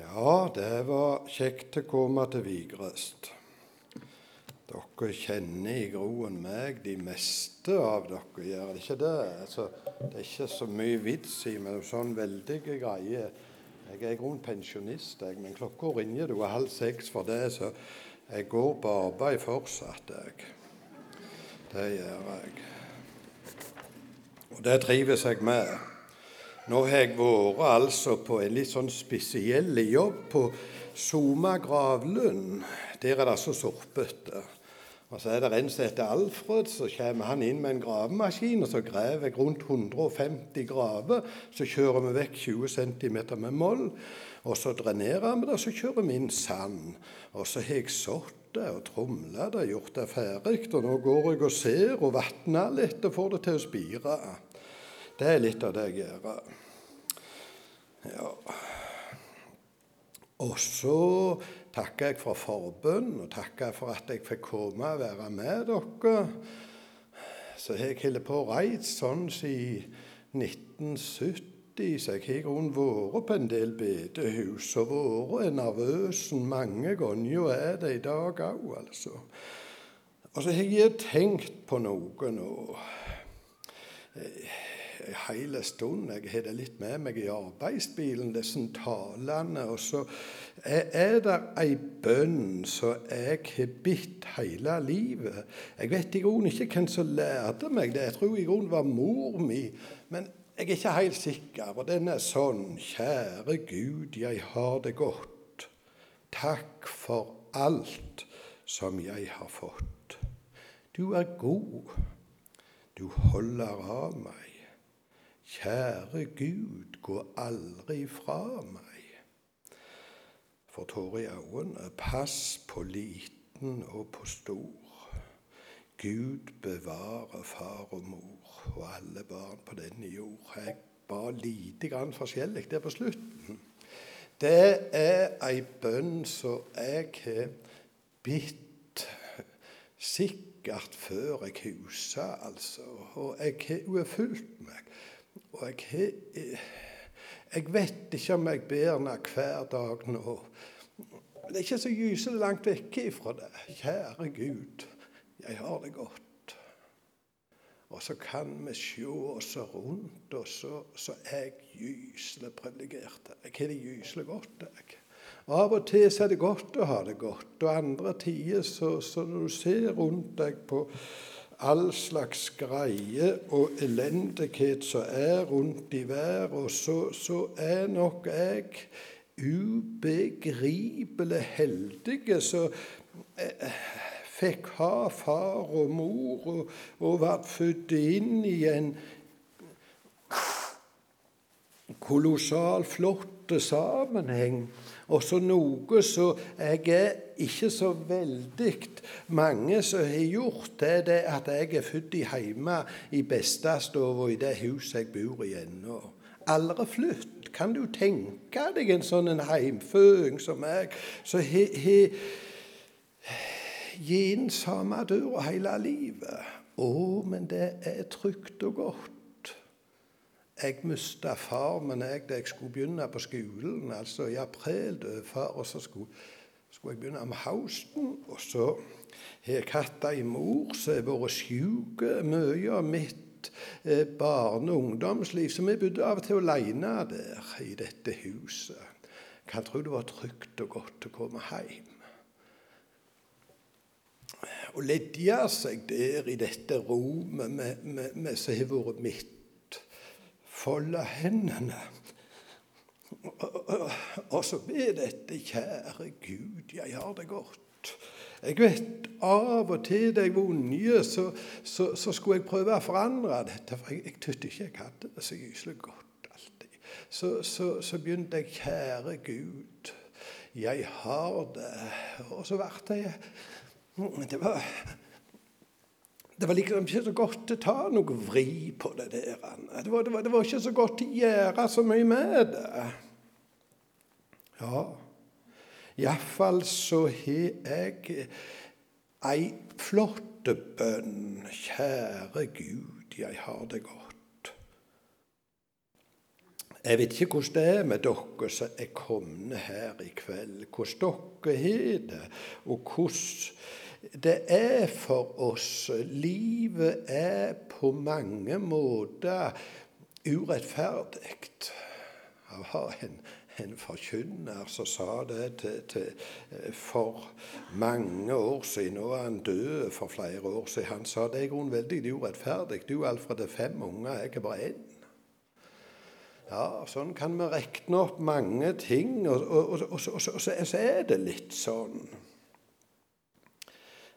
Ja, det var kjekt å komme til Vigrest. Dere kjenner i groen meg, de meste av dere gjør det ikke det? Altså, det er ikke så mye vits i med sånn veldige greier. Jeg er i grunnen pensjonist, jeg, men klokka ringer du er halv seks for det, så jeg går på arbeid fortsatt, jeg. Det gjør jeg. Og det trives jeg med. Nå har jeg vært altså på en litt sånn spesiell jobb på Soma gravlund. Der er det så sorpete. Og så er det en som heter Alfred, så kommer han inn med en gravemaskin, og så graver jeg rundt 150 graver. Så kjører vi vekk 20 cm med moll, og så drenerer vi det, og så kjører vi inn sand. Og så har jeg sådd det og tromla det, gjort det ferdig, og nå går jeg og ser og vatner litt og får det til å spire. Det er litt av det jeg gjør. Ja. Og så takker jeg for forbund, og takker for at jeg fikk komme og være med dere. Så har jeg holdt på å reise sånn siden 1970, så jeg har i grunnen vært på en del bedehus og vært nervøs mange ganger, og er det i dag òg, altså. Og så har jeg tenkt på noe nå hele stund. Jeg har det litt med meg i arbeidsbilen, disse talene. Og så er det ei bønn som jeg har bitt hele livet. Jeg vet i grunnen ikke hvem som lærte meg det. Jeg tror i grunnen var mor mi. Men jeg er ikke helt sikker. Og den er sånn Kjære Gud, jeg har det godt. Takk for alt som jeg har fått. Du er god. Du holder av meg. Kjære Gud, gå aldri fra meg. For tårer i øynene, pass på liten og på stor. Gud bevare far og mor og alle barn på denne jord. Jeg ba lite grann forskjellig der på slutten. Det er ei bønn som jeg har bitt sikkert før jeg husker, altså. Og jeg, har fulgt meg. Og jeg, jeg, vet ikke om jeg ber henne hver dag nå. Det er ikke så gyselig langt vekke ifra det. Kjære Gud, jeg har det godt. Og så kan vi se oss rundt, og så, så er jeg gyselig privilegert. Jeg har det gyselig godt, jeg. Av og til så er det godt å ha det godt, og andre tider så, så når du ser rundt deg på all slags greie og elendighet som er rundt i verden, så, så er nok jeg ubegripelig heldig som eh, fikk ha far og mor og, og ble født inn i en kolossal flott sammenheng og så noe som jeg er ikke så veldig mange som har gjort, det, det at jeg er født hjemme i bestestua i det huset jeg bor i ennå. Aldri flytt. Kan du tenke deg en sånn en heimføing som meg, som har gitt samme døra hele livet? Å, men det er trygt og godt. Jeg mista far men jeg, da jeg skulle begynne på skolen. altså I april døde far, og så skulle, skulle jeg begynne med høsten. Og så har jeg hatt ei mor som har vært sjuk mye av mitt eh, barne- og ungdomsliv. Så vi bodde av og til aleine der i dette huset. Kan tro det var trygt og godt å komme hjem. Å ledje seg der i dette rommet som har vært mitt folde hendene. Og så be dette, kjære Gud, jeg har det godt. Jeg vet av og til da jeg var unge, så, så, så, skulle jeg prøve å forandre dette. For jeg, jeg syntes ikke jeg hadde det så gyselig godt alltid. Så, så, så, begynte jeg, kjære Gud, jeg har det. Og så ble jeg Det var det var liksom ikke så godt å ta noe vri på det der. Det var, det var, det var ikke så godt å gjøre så mye med det. Ja, iallfall så har jeg ei flott bønn. Kjære Gud, jeg har det godt. Jeg vet ikke hvordan det er med dere som er kommet her i kveld, hvordan dere har det, og hvordan det er for oss. Livet er på mange måter urettferdig. Jeg har en, en forkynner som sa det til, til, eh, for mange år siden. Nå er han død for flere år siden. Han sa det er grunnen veldig urettferdig. Du Alfred er fem unger, jeg er bare én. Ja, sånn kan vi regne opp mange ting, og, og, og, og så, er det litt sånn.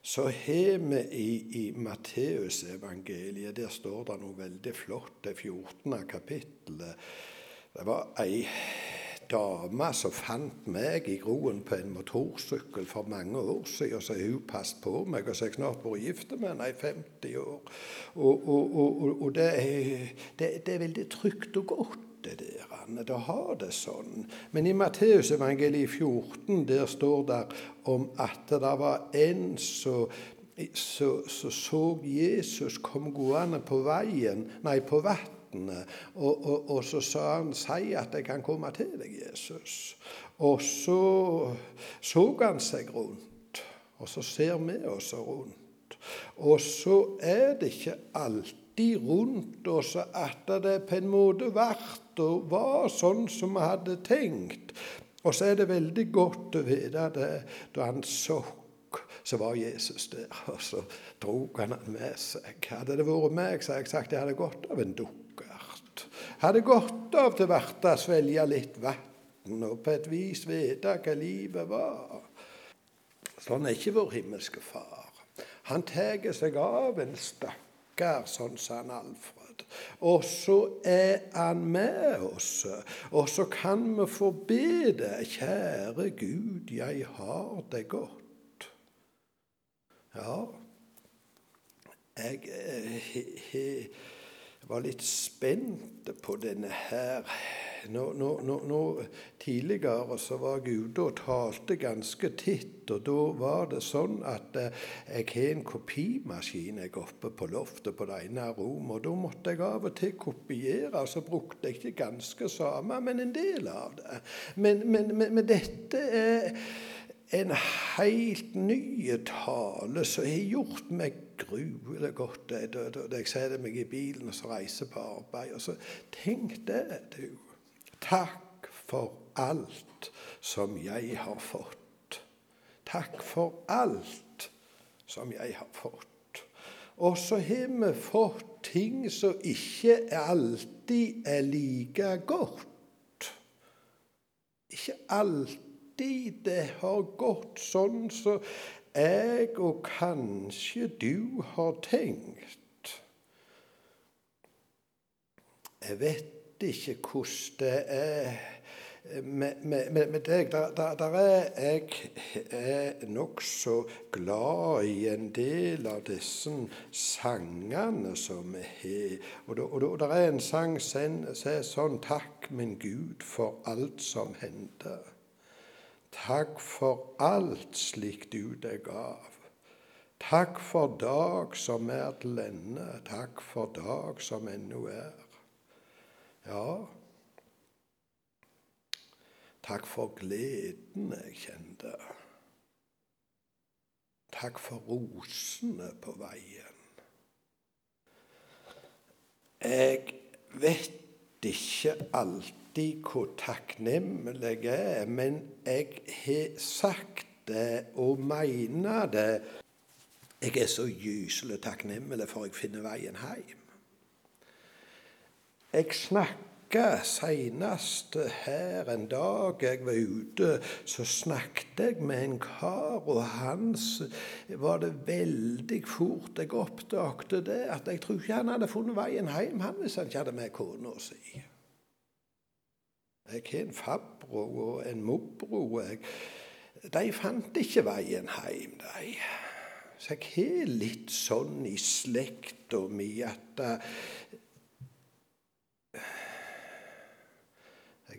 Så har vi i, i Matteusevangeliet Der står det noe veldig flott, det 14. kapittelet. Det var ei dame som fant meg i groen på en motorsykkel for mange år siden. Så hun passet på meg, og så har jeg snart vært gift med henne i 50 år. Og, og, og, og det, det, det, er veldig trygt og godt det der, å ha det sånn. Men i Matteusevangeliet 14 der står det om at det var en som så, så, så Jesus kom gående på veien, nei, på vannet. Og, og, og, så sa han 'Si at jeg kan komme til deg, Jesus'. Og så så han seg rundt, og så ser vi oss rundt. Og så er det ikke alltid rundt oss at det på en måte vært og var sånn som vi hadde tenkt. Og så er det veldig godt å vite det da han sokk, så var Jesus der, og så drog han han med seg. Hadde det vært meg, så hadde jeg sagt jeg hadde godt av en dukkert. Hadde godt av til hvert å svelge litt vann og på et vis vite hva livet var. Sånn er ikke vår himmelske Far. Han tar seg av en stakk stakkar, sånn sa han Alfred. Og så er han med oss, og så kan vi få be det. Kjære Gud, jeg har det godt. Ja, jeg he, eh, he, var litt spent på denne her nå, nå, nå, Tidligere så var Gud og talte ganske titt, og da var det sånn at eh, jeg har en kopimaskin jeg oppe på loftet på det ene rommet, og da måtte jeg av og til kopiere, og så brukte jeg ikke ganske samme, men en del av det. Men, men, men, men dette er en helt ny tale som har gjort meg gruelig godt da jeg setter meg i bilen og så reiser på arbeid. Og så Tenk det, du. Takk for alt som jeg har fått. Takk for alt som jeg har fått. Og så har vi fått ting som ikke alltid er like godt. Ikke alltid det har gått sånn som jeg og kanskje du har tenkt. Jeg vet ikke hvordan det er med, med, med deg. Der, der, der er jeg er nokså glad i en del av disse sangene som vi har. Og, og, og der er en sang som er sånn Takk, min Gud, for alt som hendte. Takk for alt slik du deg gav. Takk for dag som er til ende, takk for dag som ennå er. Ja, takk for gleden jeg kjente. Takk for rosene på veien. Jeg vet ikke alltid hvor takknemlig jeg er, men jeg har sagt det og mener det. Jeg er så gyselig takknemlig for jeg finner veien hjem. Jeg snakka seinest her en dag jeg var ute, så snakket jeg med en kar, og hans var det veldig fort jeg oppdaget det, at jeg tror ikke han hadde funnet veien hjem han, hvis han ikke hadde med kona si. Jeg har en fabbro og en morbror. De fant ikke veien hjem, de. Så jeg har litt sånn i slekta mi at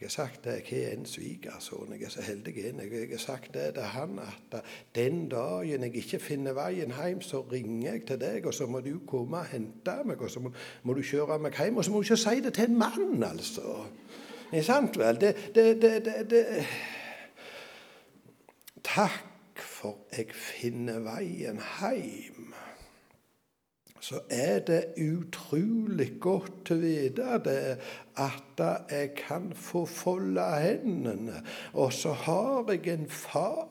Jeg har sagt det, jeg har en svigersønn, jeg er så heldig en. Jeg har sagt det til han at den dagen jeg ikke finner veien hjem, så ringer jeg til deg, og så må du komme og hente meg, og så må, må du kjøre meg hjem. Og så må du ikke si det til en mann, altså. Ikke sant vel? Det, det, det, det, Takk for jeg finner veien heim. Så er det utrolig godt å vite det at jeg kan få folde hendene. Og så har jeg en far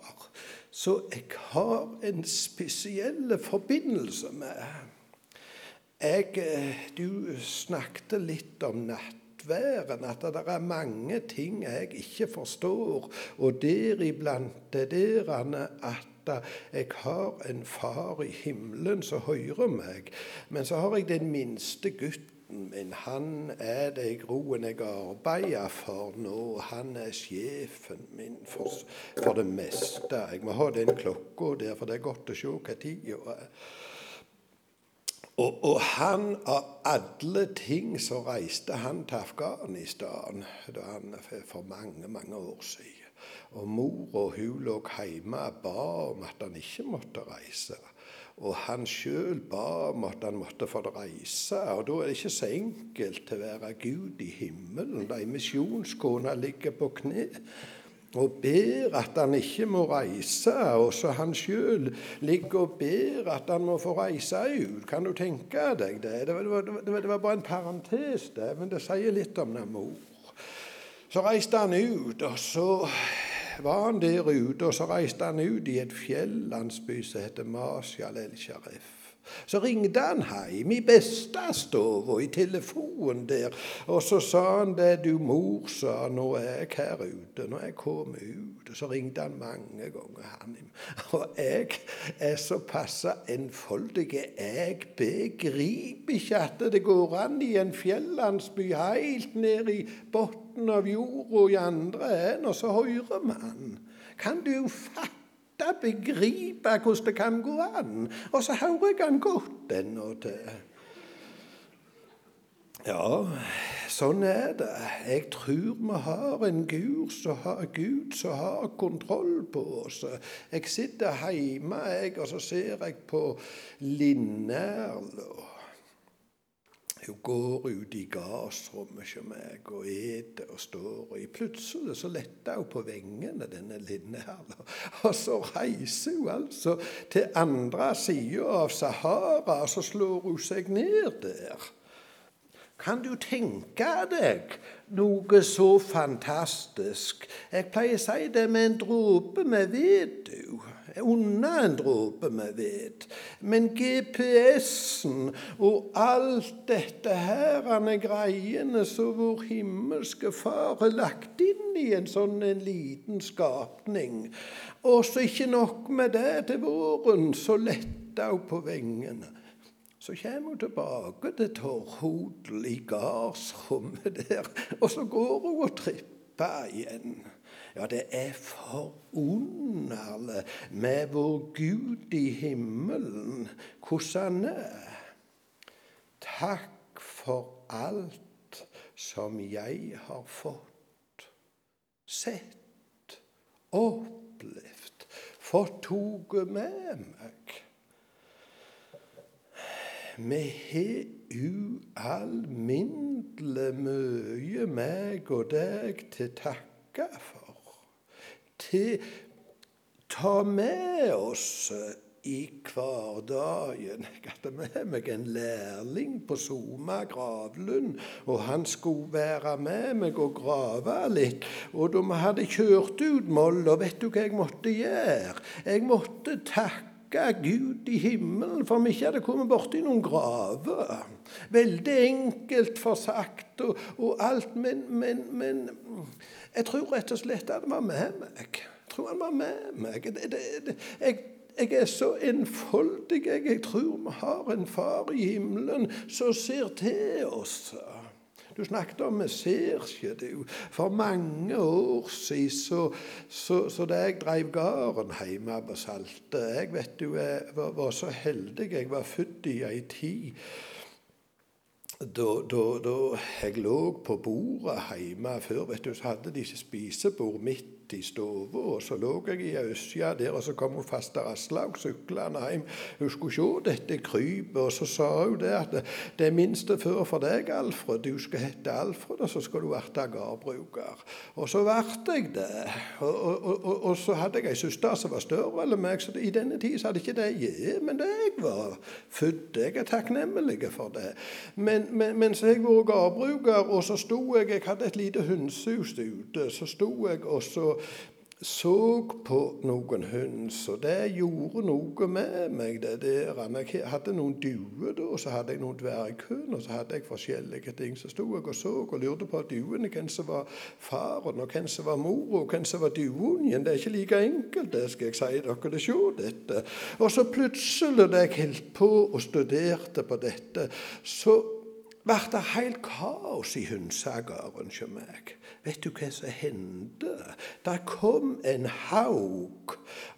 så jeg har en spesiell forbindelse med. Jeg, eh, du snakket litt om nattværen, at det er mange ting jeg ikke forstår. Og deriblant det der at jeg har en far i himmelen som hører meg. Men så har jeg den minste gutten min. Han er det roen jeg arbeider for nå. Han er sjefen min for, for det meste. Jeg må ha den klokka der, for det er godt å se hva tida er. Og, og, han, av alle ting, så reiste han til Afghanistan da han, for mange, mange år siden. Og mor og hun lå hjemme og ba om at han ikke måtte reise. Og han sjøl ba om at han måtte få reise. Og da er det ikke så enkelt å være Gud i himmelen. De misjonskona ligger på kne og ber at han ikke må reise. Og så han sjøl ligger og ber at han må få reise ut. Kan du tenke deg det? Det var, det var, det var bare en parentes, det, men det sier litt om den mor. Så reiste han ut, og så var han der ute, og så reiste han ut i et fjellandsby som heter Masial el-Sharif. Så ringte han hjem i bestestua, i telefonen der, og så sa han det du mor sa, nå er jeg her ute, nå er jeg kommet ut. Og så ringte han mange ganger, han. Og jeg er såpass enfoldig, jeg begriper ikke at det går an i en fjellandsby helt ned i bunnen av jorda i andre enden, og så hører man. Kan du fatte? begripe hvordan det kan gå an. Og så hører jeg han godt ennå til. Ja, sånn er det. Jeg tror vi har en Gud som har, Gud som har kontroll på oss. Jeg sitter hjemme jeg, og så ser jeg på Linnerl. Hun går ut i gassrommet hos meg og eter og står. og Plutselig så letter hun på vengene, denne Linneherla. Og så reiser hun altså til andre sida av Sahara, og så slår hun seg ned der. Kan du tenke deg noe så fantastisk? Jeg pleier å si det med en dråpe med vet, du unna en dråpe med ved. Men GPS-en og alt dette her er greiene som vår himmelske Far har lagt inn i en sånn en liten skapning. Og så ikke nok med det, til våren så letter hun på vengene. Så kommer hun tilbake til Torrhodel i gardsrommet der, og så går hun og tripper igjen. Ja, det er forunderlig med vår Gud i himmelen, hvordan han er. Takk for alt som jeg har fått, sett, opplevd, fått med meg. Vi har ualminnelig mye, meg og deg, til takke for til ta med oss i hverdagen. Jeg hadde med meg en lærling på Soma gravlund, og han skulle være med meg og grave litt. Og da vi hadde kjørt ut Molla, vet du hva jeg måtte gjøre? Jeg måtte takke Gud i himmelen for vi ikke hadde kommet borti noen graver. Veldig enkelt for sagt og, og alt, men, men, men jeg tror rett og slett at han var med meg. Jeg tror han var med meg. Det, det, det, jeg, jeg, er så enfoldig. Jeg, jeg tror vi har en far i himmelen som ser til oss. Du snakket om du, for mange år siden så, så, så da jeg drev gården hjemme på Salte Jeg vet du, jeg var, var så heldig. Jeg var født i ei tid da, da, da, jeg lå på bordet hjemme før, vet du, så hadde de ikke spisebord midt i stua, og så lå jeg i øsja der, og så kom hun faster Aslaug syklende hjem. Hun skulle se dette krypet, og så sa hun det at det, er minste før for deg, Alfred. Du skal hete Alfred, og så skal du bli gardbruker. Og så ble jeg det. Og, og, og, og, så hadde jeg ei søster som var større enn meg, så i denne tid så hadde ikke det jeg, men det jeg var født. Jeg er takknemlig for det. Men, men, mens jeg var gardbruker, og så sto jeg Jeg hadde et lite hønsehus ute. Så sto jeg og så så på noen høns, og det gjorde noe med meg. det der. Jeg hadde noen duer, og så hadde jeg noen dverghøner, og så hadde jeg forskjellige ting. Så sto jeg og så og lurte på duene, hvem som var faren, og hvem som var mor, og hvem som var dueungen. Det er ikke like enkelt, det skal jeg si dere. Det se dette. Og så plutselig, da jeg holdt på og studerte på dette, så ble det helt kaos i hønsegården hos meg. Vet du hva som hendte? Det kom en hauk,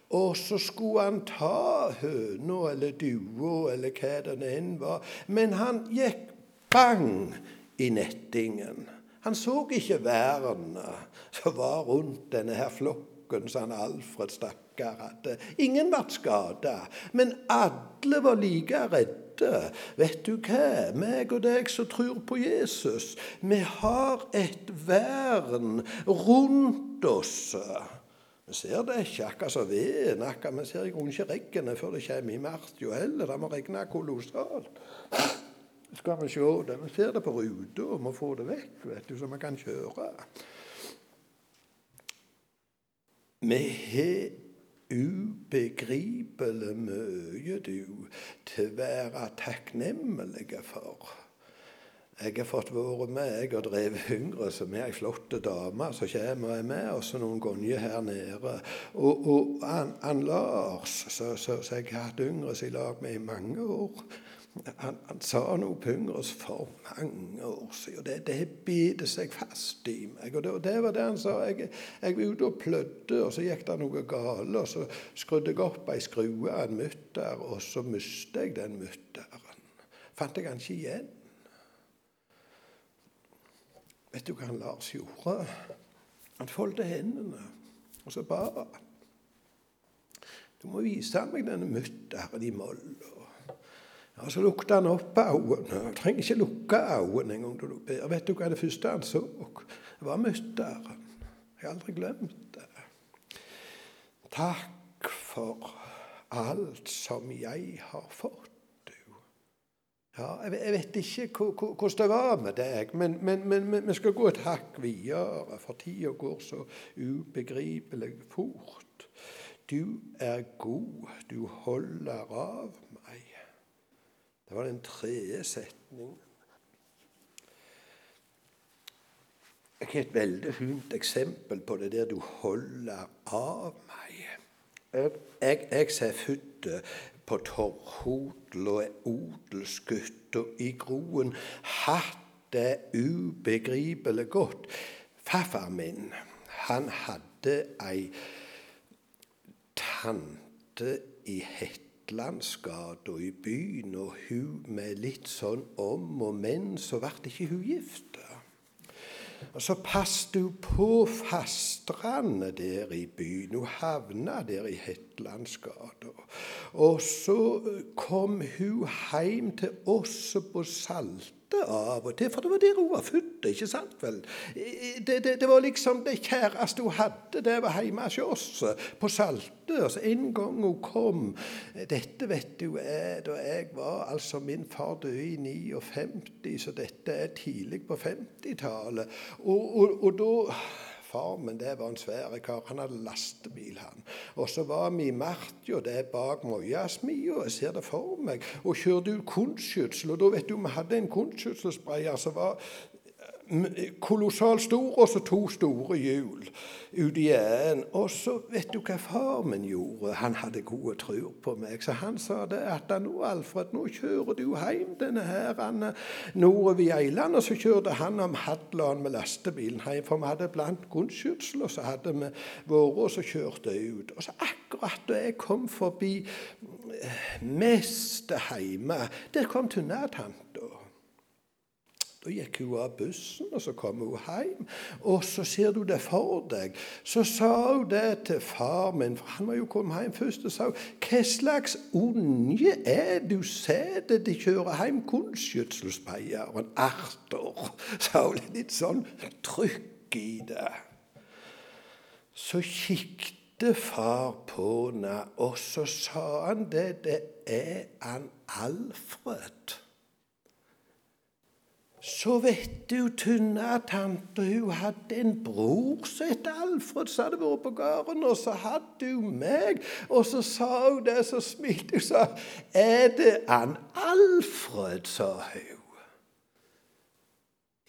og så skulle han ta høna eller dua eller hva det enn var. Men han gikk bang i nettingen. Han så ikke vernet som var rundt denne her flokken som Alfred stakkar hadde. Ingen ble skada, men alle var like redde dette. Vet du hva? Meg og deg som tror på Jesus, vi har et vern rundt oss. Vi ser det ikke akkurat som veden. Vi ser i grunnen ikke regnet før det kommer i mars jo heller. Det må regne kolossalt. Skal vi se det. Vi ser det på ruta og må få det vekk, vet du, så vi kan kjøre. Vi har ubegripelig mye du til å være takknemlig for. Jeg har fått være med jeg har drevet yngre, som er ei flott dame som kommer med oss noen ganger her nede. Og, og han, Lars, som jeg har hatt yngre i lag med i mange år han, han, sa noe på Yngres for mange år siden. Det, det biter seg fast i meg. Og det, og det, var det han sa. Jeg, jeg var ute og plødde, og så gikk det noe galt. Og så skrudde jeg opp ei skrue av en mutter, og så mistet jeg den mutteren. Fant jeg han ikke igjen. Vet du hva han Lars gjorde? Han foldet hendene, og så ba han. Du må vise meg denne mutteren i moll. Ja, Så lukta han opp øynene. Du trenger ikke lukke øynene engang. Og vet du hva det første han så? Det var mutter'n. Jeg har aldri glemt det. Takk for alt som jeg har fått, du. Ja, jeg vet ikke hvordan det var med deg, men, men, men vi skal gå et hakk videre, for tida går så ubegripelig fort. Du er god, du holder av det var den tredje setningen. Jeg har et veldig fint eksempel på det der du holder av meg. Jeg, jeg som er født på Torrhodel og odelsgutt og i groen, hatt det ubegripelig godt. Farfar min, han hadde ei tante i Hette Hetlandsgata i byen, og hun med litt sånn om og men, så ble ikke hun gift. Og så passet hun på fastlandet der i byen. Hun havna der i Hetlandsgata. Og så kom hun hjem til oss på Salt av og til, for det var der hun var født. ikke sant vel? Det, det, det var liksom det kjæreste hun hadde, det var hjemme hos oss på Salte. Altså, en gang hun kom Dette vet du er da jeg var altså Min far døde i 59, så dette er tidlig på 50-tallet. og, og, og da far, men det var en svær kar. Han hadde lastebil, han. Og så var vi i Martjo, det er bak Møyasmia, jeg ser det for meg, og kjørte ut kunstskjøtsel. Og da vet du, vi hadde en kunstskjøtselsprayer som var kolossalt stor, og så to store hjul uti enden. Og så vet du hva far min gjorde? Han hadde gode trur på meg. Så han sa det at nå, Alfred, nå kjører du hjem denne her nordover Eiland. Og så kjørte han om Hadeland med lastebilen hjem, for vi hadde blant grunnskytsel, og så hadde vi vært og så kjørte jeg ut. Og så akkurat da jeg kom forbi mest hjemme, der kom tunnatanta. Da gikk hun av bussen, og så kom hun hjem. Og så ser du det for deg. Så sa hun det til far min, for han var jo kommet hjem først, og sa hun, hva slags unge er du setter de kjører hjem kunstgjødselspeieren Arthur? Sa hun litt sånn trykk i det. Så kikket far på henne, og så sa han det, det er han Alfred. Så vet du, tynne tante, hun hadde en bror som het Alfred, som hadde vært på gården. Og så hadde hun meg, og så sa hun det, så smilte hun sa Er det han Alfred, sa hun.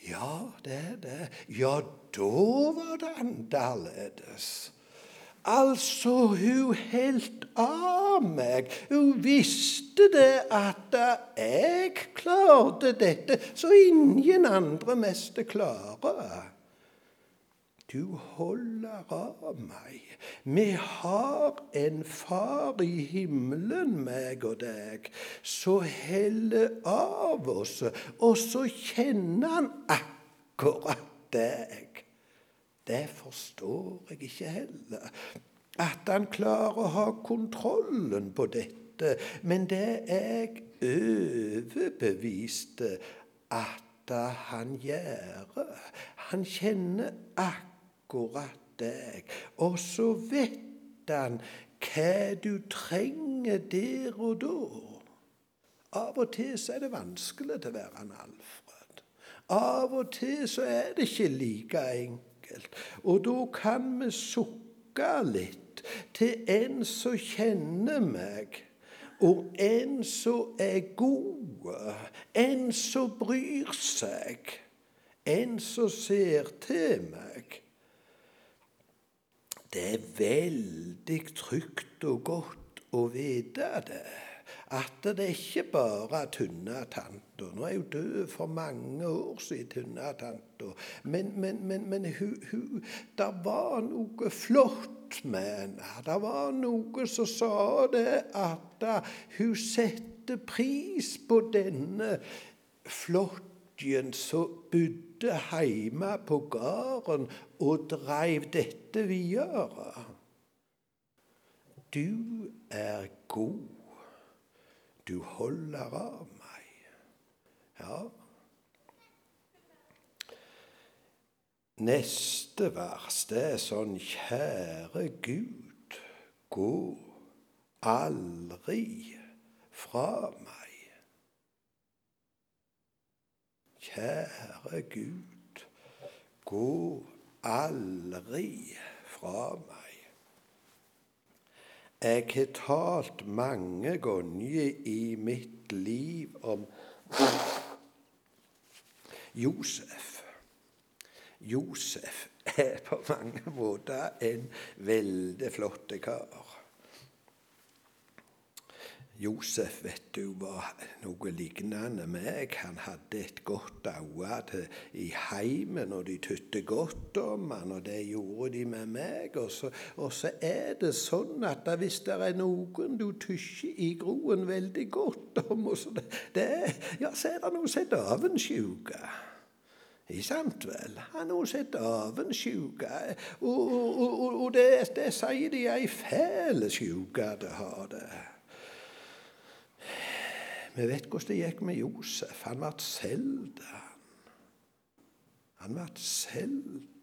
Ja, det er det. Ja, da var det annerledes. Altså, hun helt av meg. Hun visste det at jeg klarte dette, så ingen andre mest klarer. Du holder av meg. Vi har en far i himmelen, meg og deg, så heller av oss, og så kjenner han akkurat deg. Det forstår jeg ikke heller. At han klarer å ha kontrollen på dette. Men det er jeg overbevist at han gjør. Han kjenner akkurat deg. Og så vet han hva du trenger der og da. Av og til så er det vanskelig til å være en Alfred. Av og til så er det ikke like enkelt enkelt. Og da kan vi sukke litt til en som kjenner meg, og en som er god, en som bryr seg, en som ser til meg. Det er veldig trygt og godt å vite det at det er ikke bare Tunnatanta. Nå er hun død for mange år siden, Tunnatanta. Men, men, men, men hun, hun, det var noe flott med henne. Det var noe som sa det at hun setter pris på denne flottjen som bodde hjemme på gården og dreiv dette videre. Du er god du holder av meg. Ja. Neste vers, det er sånn Kjære Gud, gå aldri fra meg. Kjære Gud, gå aldri fra meg. Jeg har talt mange ganger i mitt liv om Josef. Josef er på mange måter en veldig flott kar. Josef vet du, var noe lignende meg. Han hadde et godt øye i heimen, og de tytte godt om han, og det gjorde de med meg. Og så, og så er det sånn at hvis det er noen du tykker i groen veldig godt om, så, det, ja, så er det noe som heter avensjuke. Ikke sant vel? Han har sett avensjuke. Og, og, og, og det, det, sier de er ei fæl sjuke det har det. Vi vet hvordan det gikk med Josef. Han ble solgt. Han ble solgt.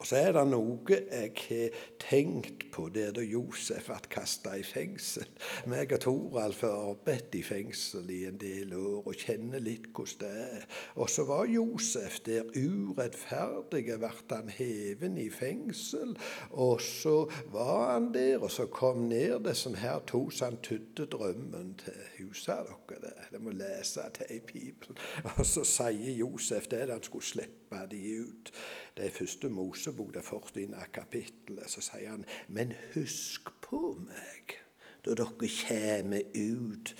Og så er det noe jeg har tenkt på der da Josef ble kasta i fengsel. Meg og Toralf har arbeidet i fengsel i en del år og kjenner litt hvordan det er. Og så var Josef der urettferdig ble han heven i fengsel. Og så var han der, og så kom ned det som her to så han tydde drømmen til huset dere det. De må lese det i Bibelen. Og så sier Josef det han skulle slippe de ut. Det er første Mosebok, det 40. kapittelet. Så sier han, men husk på meg da dere kommer ut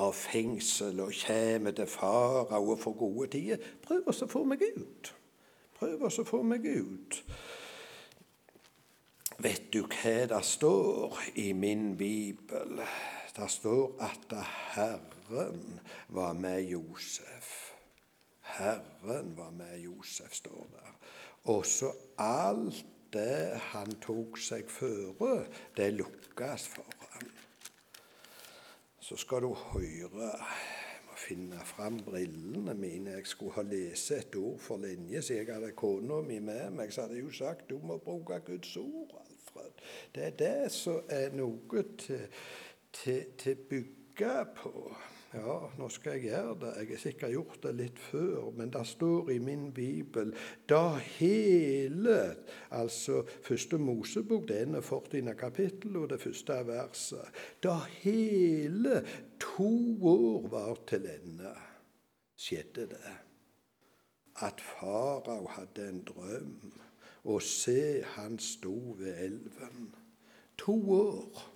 av fengsel og kommer til farao og får gode tider. Prøv å få meg ut. Prøv å få meg ut. Vet du hva det står i min bibel? Det står at Herren var med Josef. Herren var med Josef, står der. Og så alt det han tok seg føre, det lukkes for ham. Så skal du høre Jeg må finne fram brillene mine. Jeg skulle ha lest et ord for linje, så jeg hadde kona mi med meg. Så hadde jeg jo sagt du må bruke Guds ord, Alfred. Det er det som er noe til, til, til bygge på. Ja, nå skal jeg gjøre det. Jeg har sikkert gjort det litt før, men det står i min bibel da hele Altså første Mosebok, det ene 40. kapittel og det første verset. Da hele to år var til ende, skjedde det at farao hadde en drøm, og se, han sto ved elven. To år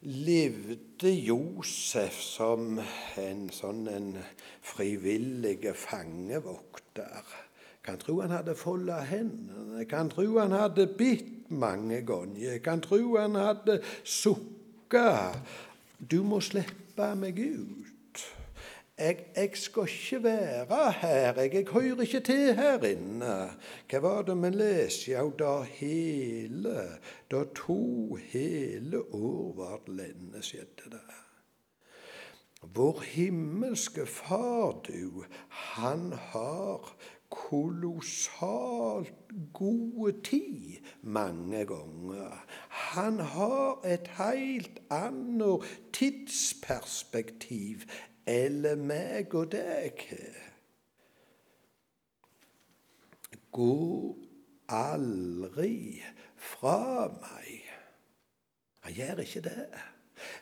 levde Josef som en sånn en frivillig fangevokter. Kan tro han hadde folda hendene, kan tro han hadde bitt mange ganger, kan tro han hadde sukka. Du må slippe meg ut jeg, jeg, skal ikke være her, jeg, jeg hører ikke til her inne. Hva var det vi leste? Ja, da hele, da to hele år det lenge skjedde det. Vår himmelske Far, du, han har kolossalt gode tid mange ganger. Han har et helt annet tidsperspektiv eller meg og deg. Gå aldri fra meg. Han gjør ikke det.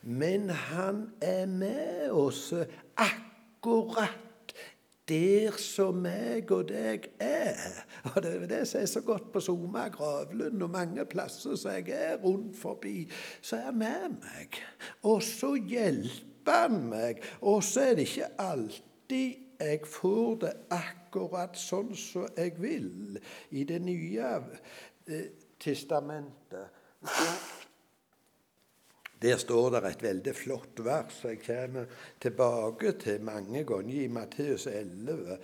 Men han er med oss akkurat der som meg og deg er. Og Det er det som er så godt på Soma, Gravlund og mange plasser som jeg er rundt forbi. Så er han med meg. Og så hjelper hjelper meg. Og så er det ikke alltid jeg får det akkurat sånn som jeg vil i Det nye eh, testamentet. Der står det et veldig flott vers som jeg kommer tilbake til mange ganger i Matteus 11.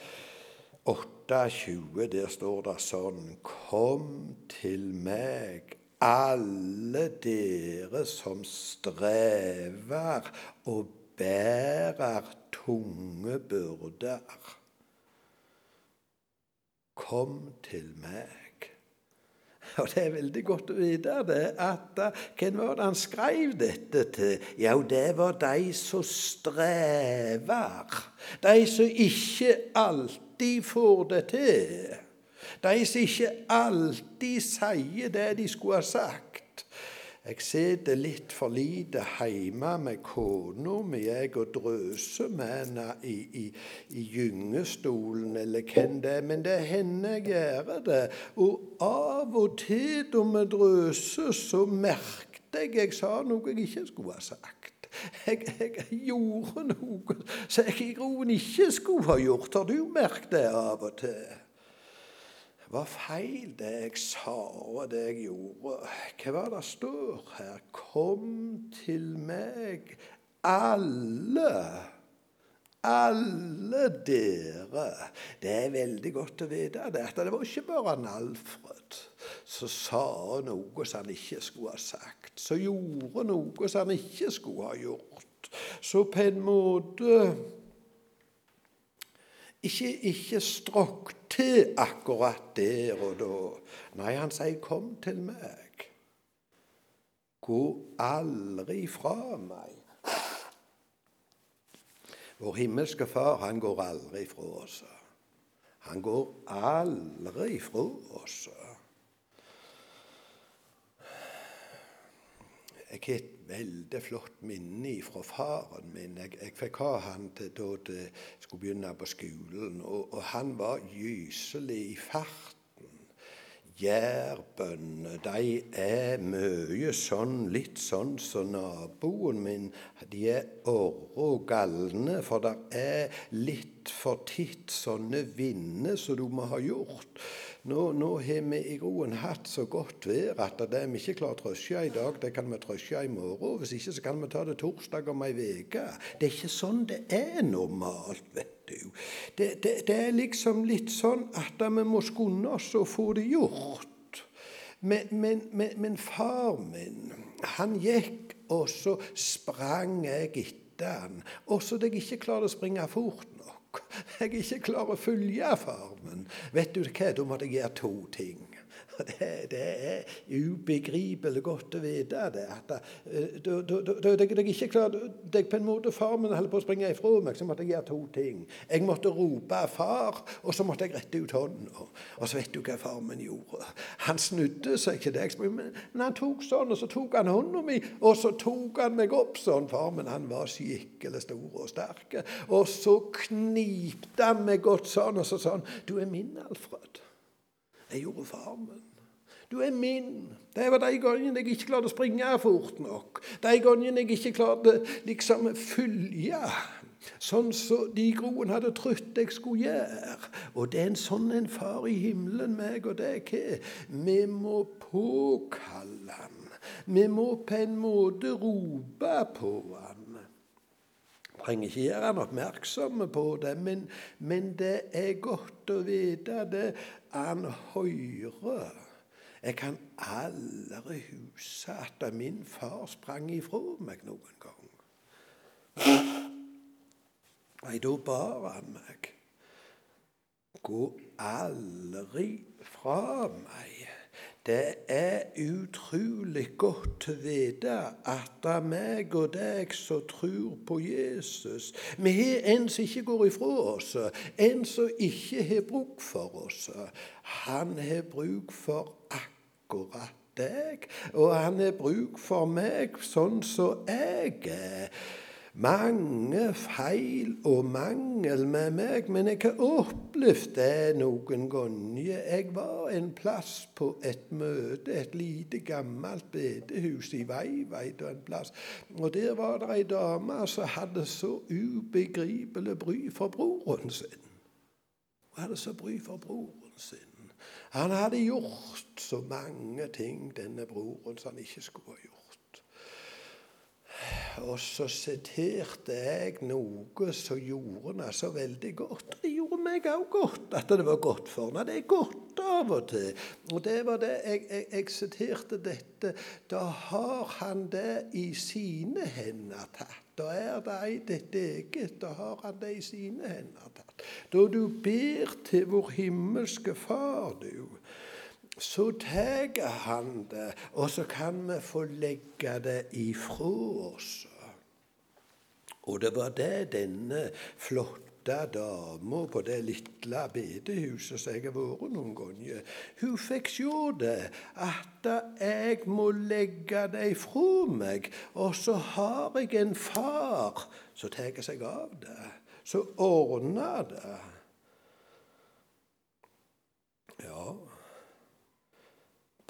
28, der står det sånn Kom til meg, alle dere som strever og bærer tunge byrder. Kom til meg. Og Det er veldig godt å vite det, at hvem var det han skrev dette til? Ja, det var de som strever. De som ikke alltid får det til. De som ikke alltid sier det de skulle ha sagt. Jeg sitter litt for lite hjemme med kona mi og drøser med henne i, i, i gyngestolen eller hvem det er. Men det hender jeg gjør det. Og av og til da vi drøser, så merket jeg jeg sa noe jeg ikke skulle ha sagt. Jeg, jeg, gjorde noe som jeg i grunnen ikke skulle ha gjort. Har du merket det av og til? Var feil, det jeg sa og det jeg gjorde. Hva var det står her? Kom til meg, alle. Alle dere. Det er veldig godt å vite det, at det var ikke bare en Alfred som sa noe som han ikke skulle ha sagt, som gjorde noe som han ikke skulle ha gjort. Så på en måte ikke, ikke stråk til akkurat der og da. Nei, han sier 'kom til meg'. Gå aldri fra meg. Vår himmelske Far, han går aldri fra oss. Han går aldri fra oss. Jeg veldig flott minne fra faren min. Jeg, jeg fikk ha han til da jeg skulle begynne på skolen. Og, og han var gyselig i farten. Jærbøndene de er mye sånn, litt sånn som så naboen min. De er orre og galne, for det er litt for titt sånne vinder som du må ha gjort. Nå, nå har vi i groen hatt så godt vær at det vi ikke klarer å trøsje i dag, det kan vi trøsje i morgen. Hvis ikke så kan vi ta det torsdag om ei uke. Det er ikke sånn det er normalt. vet du. Det, det, det, er liksom litt sånn at vi må skunde oss og få det gjort. Men, men, men, men far min, han gikk, og så sprang jeg etter han. Også da jeg ikke klarte å springe fort Jeg ikke klarer å følge farmen. Vet du hva, da måtte jeg gjøre to ting. Det, det, er ubegripelig godt å vite det. at Du jeg ikke klarte deg på en måte Farmen holdt på å springe ifra meg, så måtte jeg gjøre to ting. Jeg måtte rope 'far', og så måtte jeg rette ut hånda. Og så vet du hva farmen gjorde. Han snudde seg ikke det, men han tok sånn, og så tok han hånda mi, og så tok han meg opp sånn. Farmen han var skikkelig stor og sterk. Og så knipte han meg godt sånn, og så sa han 'Du er min, Alfred'. Jeg gjorde farmen. Du er min. Det var de gangene jeg ikke klarte å springe fort nok. De gangene jeg ikke klarte liksom følge sånn som de groen hadde trodd jeg skulle gjøre. Og det er en sånn en far i himmelen, meg og deg har. Vi må påkalle han. Vi må på en måte rope på han. Trenger ikke gjøre han oppmerksom på det, men, men det er godt å vite det han høre. Jeg kan aldri huske at min far sprang ifra meg noen gang. Nei, da bar han meg. Gå aldri fra meg. Det er utrolig godt å vite at det er meg og deg som tror på Jesus Vi har en som ikke går ifra oss, en som ikke har bruk for oss. Han har bruk for akkurat deg, og han har bruk for meg sånn som jeg er mange feil og mangel med meg, men jeg har opplevd det noen ganger. Jeg var en plass på et møte, et lite, gammelt bedehus i Veiveit og en plass. Og der var det ei dame som hadde så ubegripelig bry for broren sin. Hun hadde så bry for broren sin. Han hadde gjort så mange ting, denne broren, som han ikke skulle ha gjort. Og så siterte jeg noe som gjorde henne så veldig godt. Det gjorde meg òg godt at det var godt for henne. Det er godt av og til. Og det var det jeg, jeg, jeg siterte dette. Da har han det i sine hender tatt. Da er det ei ditt eget. Da har han det i sine hender tatt. Da du ber til vår himmelske Far, du så tar han det, og så kan vi få legge det ifra oss. Og det var det denne flotte dama på det lille bedehuset som jeg har vært noen ganger Hun fikk se det, at jeg må legge det ifra meg. Og så har jeg en far som tar seg av det, som ordner det. Ja,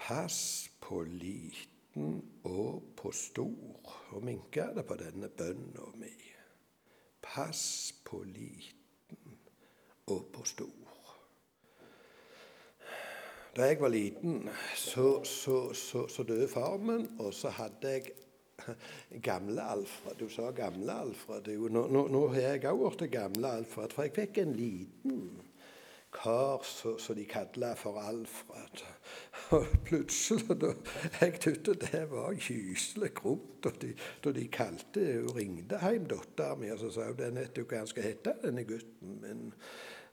Pass på liten og på stor. Og er det på denne bønna mi. Pass på liten og på stor. Da jeg var liten, så, så, så, så døde far min, og så hadde jeg gamle Alfred. Du sa gamle Alfred. Nå, nå, nå har jeg òg blitt gamle Alfred, for jeg fikk en liten kar som de kalte for Alfred. Og plutselig da jeg trodde det var gyselig grumt, da de, kalte og ringte hjem dattera mi og så sa hun den vet hva han skal hete, denne gutten. Men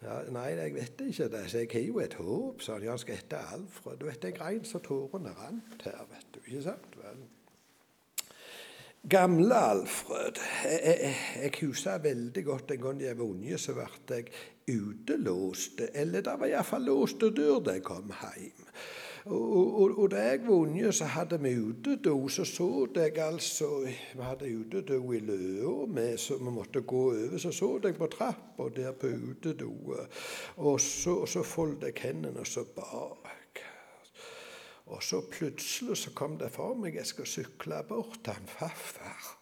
ja, nei, jeg vet ikke det. Så jeg har jo et håp, sa han. Ja, han skal hete Alfred. Du vet, jeg grein så tårene rant her, vet du. Ikke sant? vel? Gamle Alfred Jeg, jeg, jeg husker veldig godt en gang jeg var unge, så ble jeg utelåst. Eller det var iallfall låste dør da jeg kom hjem. Og, og, og, da jeg var unge, så hadde vi utedo. Så så jeg altså Vi hadde utedo i Løa så vi måtte gå over. Så så jeg på trappa der på utedoet. Og så, så foldet jeg hendene og så bak. Og så plutselig så kom det for meg jeg skal sykle bort til han farfar.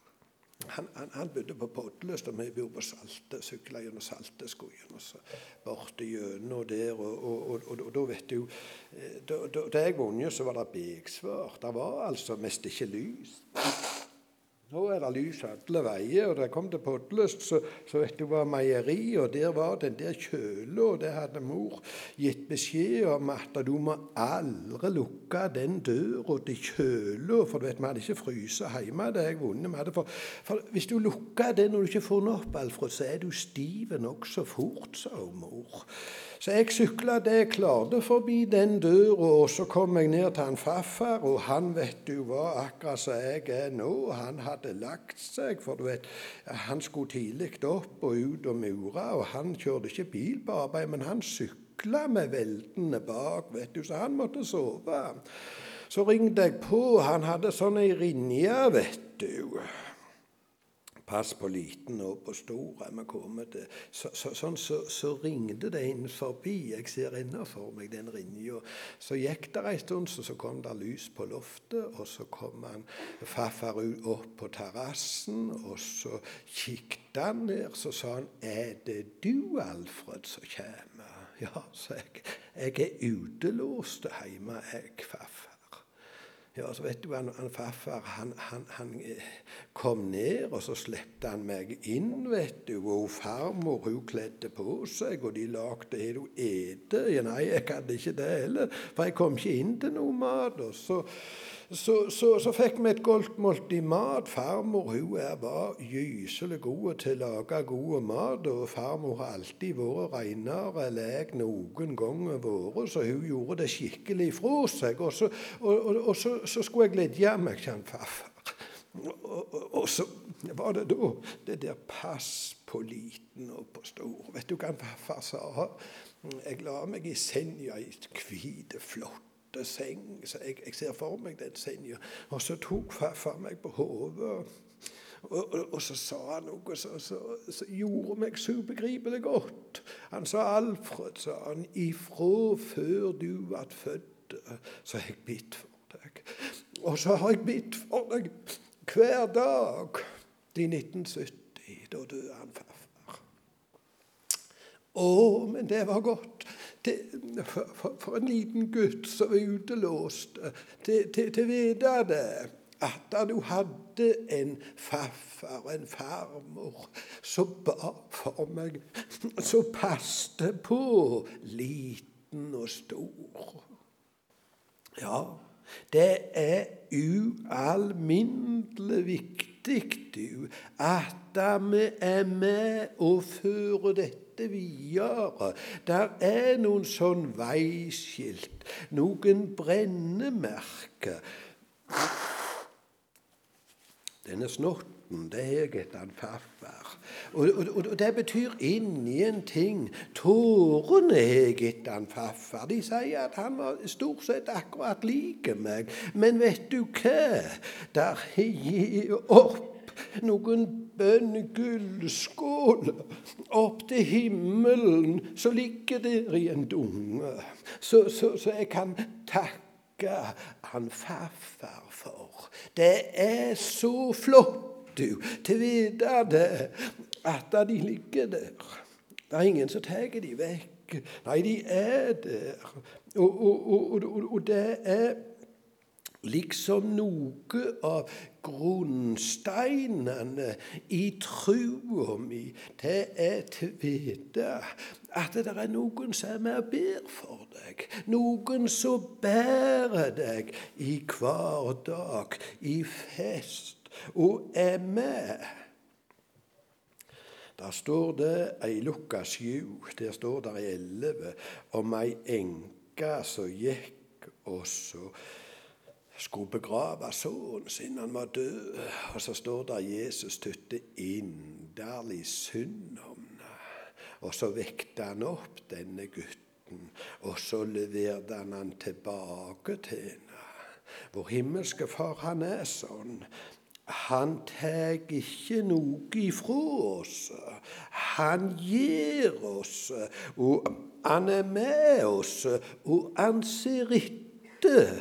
Han, han, han, bodde på Podløst, og vi bor på Salte. Sykla gjennom Salteskogen og så borte gjennom der. Og, og, og, og, da vet du eh, da, da jeg var unge, så var det begsvart. Det var altså mest ikke lys. Nå er det lys alle veier. Og da kom til Podløst, så, så vet du var meieri, og der var den der kjøla, og det hadde mor gitt beskjed om at du må aldri lukke den døra til kjøla, for du vet, vi hadde ikke fryse hjemme. det jeg vunnet. For, for hvis du lukker den når du ikke får den opp, Alfred, så er du stiv nokså fort, sa mor. Så jeg sykla det jeg klarte forbi den døra, og så kom jeg ned til han farfar, og han vet du var akkurat som jeg er nå. Han hadde lagt seg, for du vet, han skulle tidlig opp og ut og mure, og han kjørte ikke bil på arbeid, men han sykla med veldene bak, vet du, så han måtte sove. Så ringte jeg på, han hadde sånn ei rinje, vet du. Pass på liten og på stor er vi kommet til. Så, så, sånn, så, så, ringte det inn forbi. Jeg ser innenfor meg den rinja. Så gikk det en stund, så, så kom det lys på loftet, og så kom han farfar opp på terrassen, og så kikket han ned, så sa han 'Er det du, Alfred, som kommer?' Ja, så jeg. Jeg er utelåst hjemme, jeg, farfar. Ja, så vet du, han, han Farfar han, han, han, eh, kom ned, og så slepte han meg inn, vet du. Og farmor hun kledde på seg, og de lagde Har du ete? Ja, nei, jeg hadde ikke det heller, for jeg kom ikke inn til noe mat. og så så, så, så, fikk vi et godt måltid mat. Farmor hun var gyselig god til å lage god mat. Og farmor har alltid vært renere enn jeg noen gang har vært, så hun gjorde det skikkelig fra seg. Og så, og, og, og så skulle jeg glede meg, til farfar. Og, så var det da det der pass på liten og på stor. Vet du hva farfar sa? Jeg la meg i senja i hvit, flott seng. Så jeg, jeg, ser for meg den senga. Og så tok farfar meg på hodet. Og, og, og, så sa han noe som gjorde meg så ubegripelig godt. Han sa 'Alfred', sa han, 'ifra før du ble født, så har jeg bitt for deg'. Og så har jeg bitt for deg hver dag i 1970. Da døde han farfar. Å, men det var godt til, for, for, en liten gutt som var utelåst, til å vite det. At du hadde en farfar og en farmor som ba for meg, som passte på liten og stor. Ja, det er ualminnelig viktig du, at vi er med og fører dette dette videre. Der er noen sånn veiskilt, noen brennemerker. Denne snotten, det er gitt han farfar. Og, og, og, det betyr ingenting. Tårene har gitt han farfar. De sier at han var stort sett akkurat lik meg. Men vet du hva? Der har gitt opp noen bønnegullskåler opp til himmelen, så ligger der i en dunge. Så, så, så jeg kan takke han farfar for. Det er så flott, du, til å vite det, at de ligger der. Det er ingen som tar de vekk. Nei, de er der. Og, og, og, og det er liksom noe av grunnsteinene i trua mi. Det er til vite at det er noen som er ber for deg. Noen som bærer deg i hverdag, i fest, og er med. Der står det i Lukas 7, der står det 11 om ei enke som gikk og så skulle begrave sønnen sin. Han var død. Og så står det at Jesus tytte inderlig synd om. Og så vekte han opp denne gutten, og så leverte han han tilbake til henne. Vår himmelske Far, han er sånn. Han tar ikke noe ifra oss. Han gir oss, og han er med oss, og han ser etter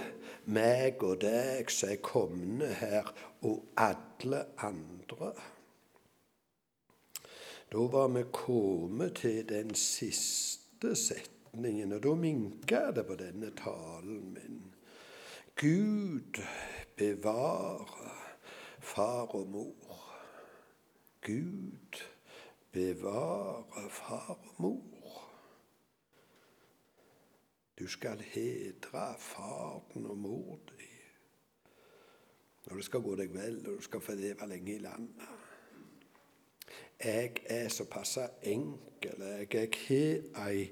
meg og deg som er komne her, og alle andre. Da var vi kommet til den siste setningen, og da minka det på denne talen min. Gud bevare far og mor. Gud bevare far og mor. Du skal hedre faren og mor di når det skal gå deg vel, og du skal få leve lenge i landet. Jeg er såpass enkel. Jeg har ei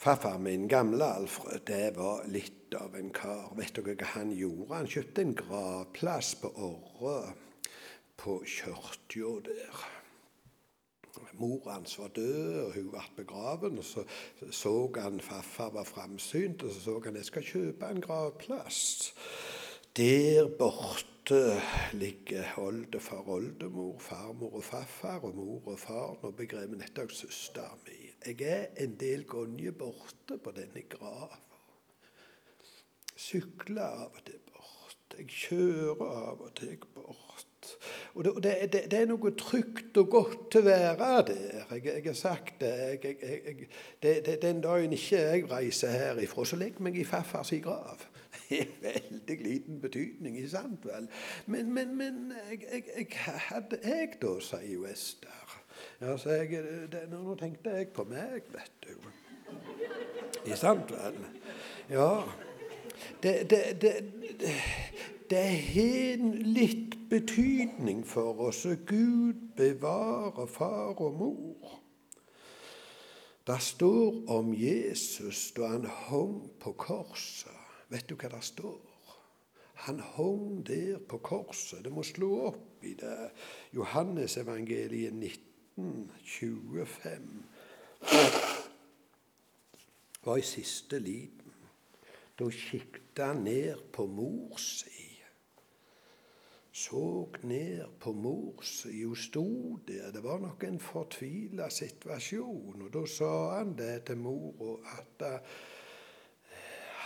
Farfar min, gamle Alfred, det var litt av en kar. Vet dere hva han gjorde? Han kjøpte en gravplass på Orre, på kirka der. Mor hans var død, og hun ble begraven. og Så så han farfar var framsynt, og så så han jeg skal kjøpe en gravplass. Der borte ligger oldefar, oldemor, farmor og farfar og mor og far. Nå begrev nettopp søstera mi. Jeg er en del ganger borte på denne grava. Sykler av og til bort. Jeg kjører av og til bort. Og det, det, det, er noe trygt og godt å være der. Jeg, jeg har sagt det. Jeg, jeg, den dagen ikke jeg reiser herifra, så legger meg i farfars grav har veldig liten betydning, ikke sant vel? Men, men, men jeg, hadde jeg da, sier Ester. Altså, nå tenkte jeg på meg, vet du. Ikke sant vel? Ja. Det, det, det, det har litt betydning for oss. Gud bevarer far og mor. Det står om Jesus da han hang på korset. Vet du hva det står? Han hang der på korset. Det må slå opp i det. Johannesevangeliet 19, 25. var i siste liten. Da kikket han ned på mor si. Så ned på mor si. Hun sto der. Det var nok en fortvila situasjon. Og da sa han det til mora at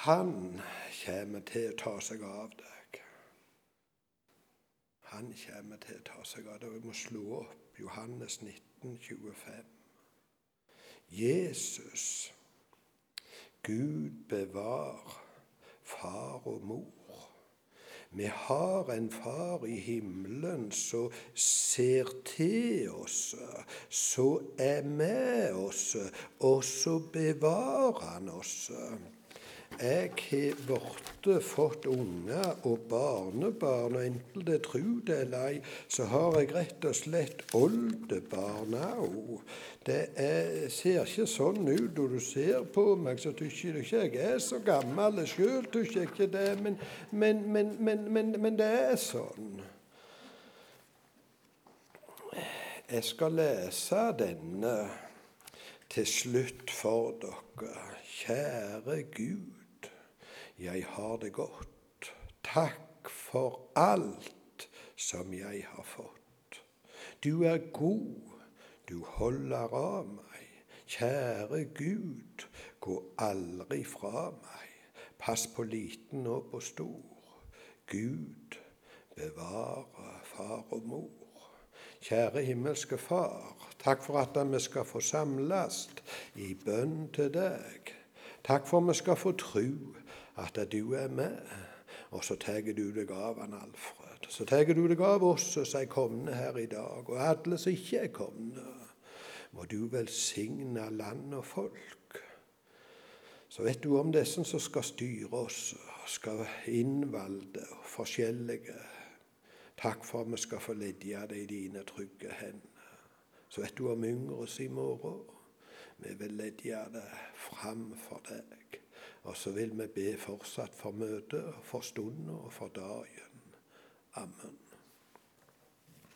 han kommer til å ta seg av deg. Han kommer til å ta seg av deg. Vi må slå opp Johannes 19, 25. Jesus, Gud bevar far og mor. Vi har en far i himmelen som ser til oss, som er med oss, og så bevarer han oss. Jeg har borte fått unger og barnebarn, og enten det tru det eller ei, så har jeg rett og slett oldebarn òg. Det er, ser ikke sånn ut når du ser på meg, så tykker du ikke jeg er så gammel sjøl, tykker jeg ikke det, men, men, men, men, det er sånn. Jeg skal lese denne til slutt for dere. Kjære Gud jeg har det godt. Takk for alt som jeg har fått. Du er god, du holder av meg. Kjære Gud, gå aldri fra meg. Pass på liten og på stor. Gud, bevare far og mor. Kjære himmelske Far, takk for at vi skal få samles i bønn til deg. Takk for at vi skal få tru at du er med. Og så tar du deg av han Alfred. Så tar du deg av oss som er kommet her i dag, og alle som ikke er kommet. Må du velsigne land og folk. Så vet du om disse som skal styre oss, skal innvalde og forskjellige. Takk for at vi skal få ledje det i dine trygge hender. Så vet du om yngre i morgen. Vi vil ledje det fram for deg. Og så vil vi be fortsatt for møtet, for stunden og for dagen. Amen.